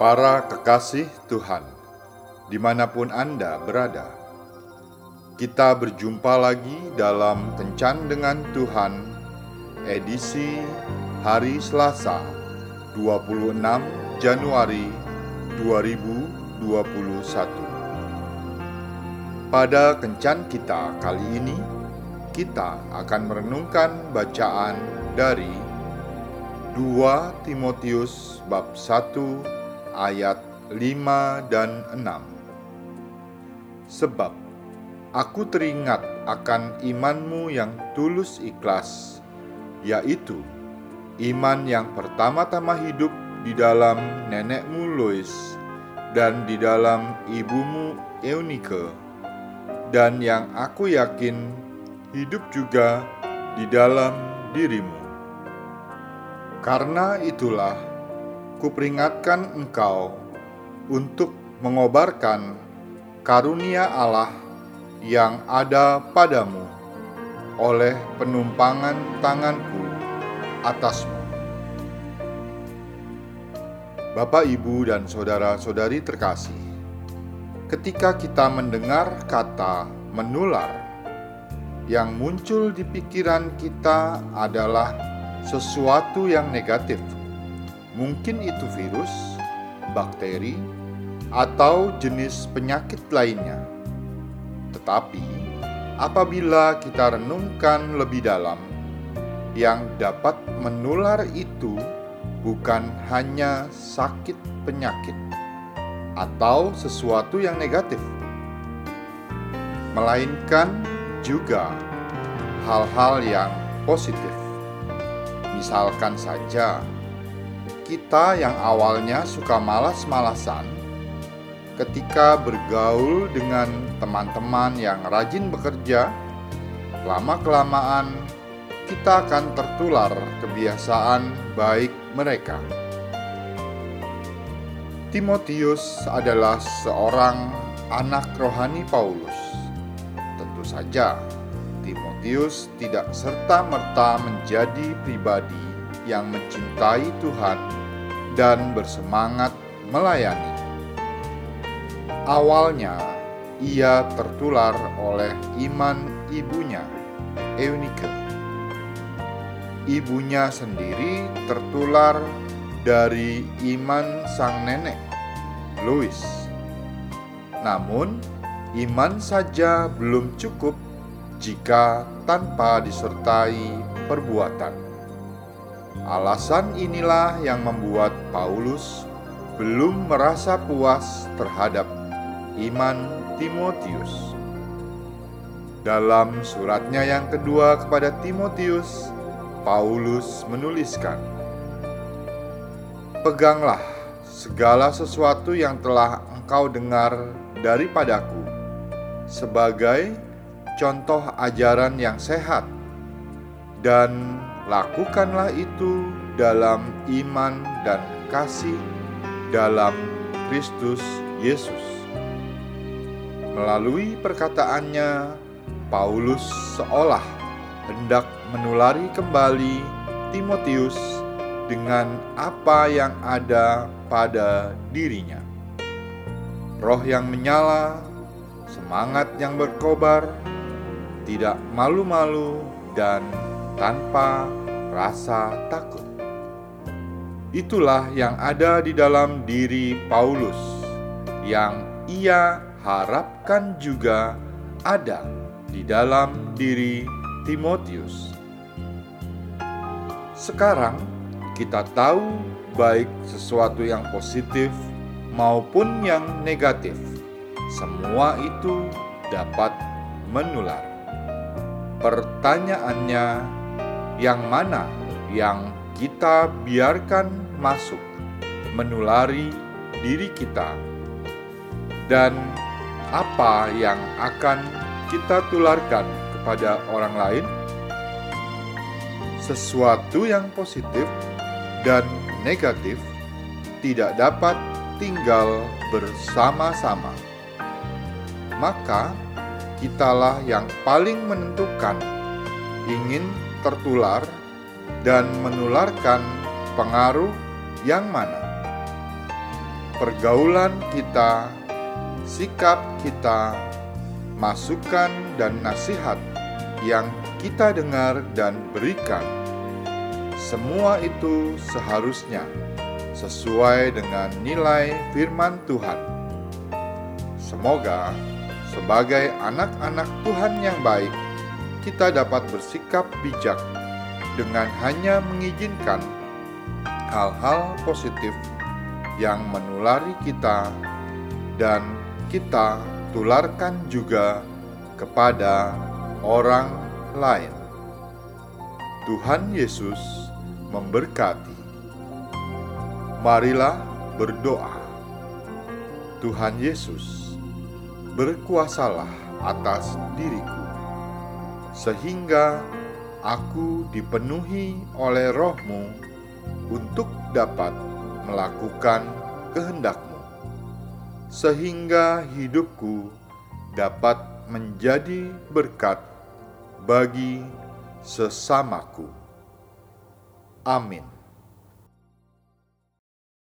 Para kekasih Tuhan, di mana pun Anda berada, kita berjumpa lagi dalam Kencan dengan Tuhan, edisi hari Selasa, 26 Januari 2021. Pada Kencan kita kali ini, kita akan merenungkan bacaan dari 2 Timotius bab 1 ayat 5 dan 6. Sebab aku teringat akan imanmu yang tulus ikhlas, yaitu iman yang pertama-tama hidup di dalam nenekmu Lois dan di dalam ibumu Eunike, dan yang aku yakin hidup juga di dalam dirimu. Karena itulah kuperingatkan engkau untuk mengobarkan karunia Allah yang ada padamu oleh penumpangan tanganku atasmu. Bapak, Ibu, dan saudara-saudari terkasih, ketika kita mendengar kata menular, yang muncul di pikiran kita adalah sesuatu yang negatif Mungkin itu virus, bakteri, atau jenis penyakit lainnya. Tetapi, apabila kita renungkan lebih dalam, yang dapat menular itu bukan hanya sakit penyakit atau sesuatu yang negatif, melainkan juga hal-hal yang positif. Misalkan saja, kita yang awalnya suka malas-malasan, ketika bergaul dengan teman-teman yang rajin bekerja, lama-kelamaan kita akan tertular kebiasaan baik mereka. Timotius adalah seorang anak rohani Paulus. Saja, Timotius tidak serta-merta menjadi pribadi yang mencintai Tuhan dan bersemangat melayani. Awalnya, ia tertular oleh iman ibunya, Eunike. Ibunya sendiri tertular dari iman sang nenek, Louis. Namun, iman saja belum cukup jika tanpa disertai perbuatan. Alasan inilah yang membuat Paulus belum merasa puas terhadap iman Timotius. Dalam suratnya yang kedua kepada Timotius, Paulus menuliskan, "Peganglah segala sesuatu yang telah engkau dengar daripadaku sebagai contoh ajaran yang sehat, dan lakukanlah itu dalam iman dan kasih dalam Kristus Yesus. Melalui perkataannya, Paulus seolah hendak menulari kembali Timotius dengan apa yang ada pada dirinya. Roh yang menyala, semangat yang berkobar, tidak malu-malu, dan tanpa rasa takut. Itulah yang ada di dalam diri Paulus, yang ia harapkan juga ada di dalam diri Timotius. Sekarang kita tahu baik sesuatu yang positif maupun yang negatif, semua itu dapat menular. Pertanyaannya, yang mana yang kita biarkan masuk menulari diri kita, dan apa yang akan kita tularkan kepada orang lain. Sesuatu yang positif dan negatif tidak dapat tinggal bersama-sama, maka kitalah yang paling menentukan ingin tertular dan menularkan pengaruh yang mana? Pergaulan kita, sikap kita, masukan, dan nasihat yang kita dengar dan berikan, semua itu seharusnya sesuai dengan nilai firman Tuhan. Semoga, sebagai anak-anak Tuhan yang baik, kita dapat bersikap bijak dengan hanya mengizinkan hal-hal positif yang menulari kita, dan kita tularkan juga kepada orang lain. Tuhan Yesus memberkati. Marilah berdoa. Tuhan Yesus, berkuasalah atas diriku, sehingga aku dipenuhi oleh rohmu untuk dapat melakukan kehendakmu, sehingga hidupku dapat menjadi berkat bagi sesamaku. Amin.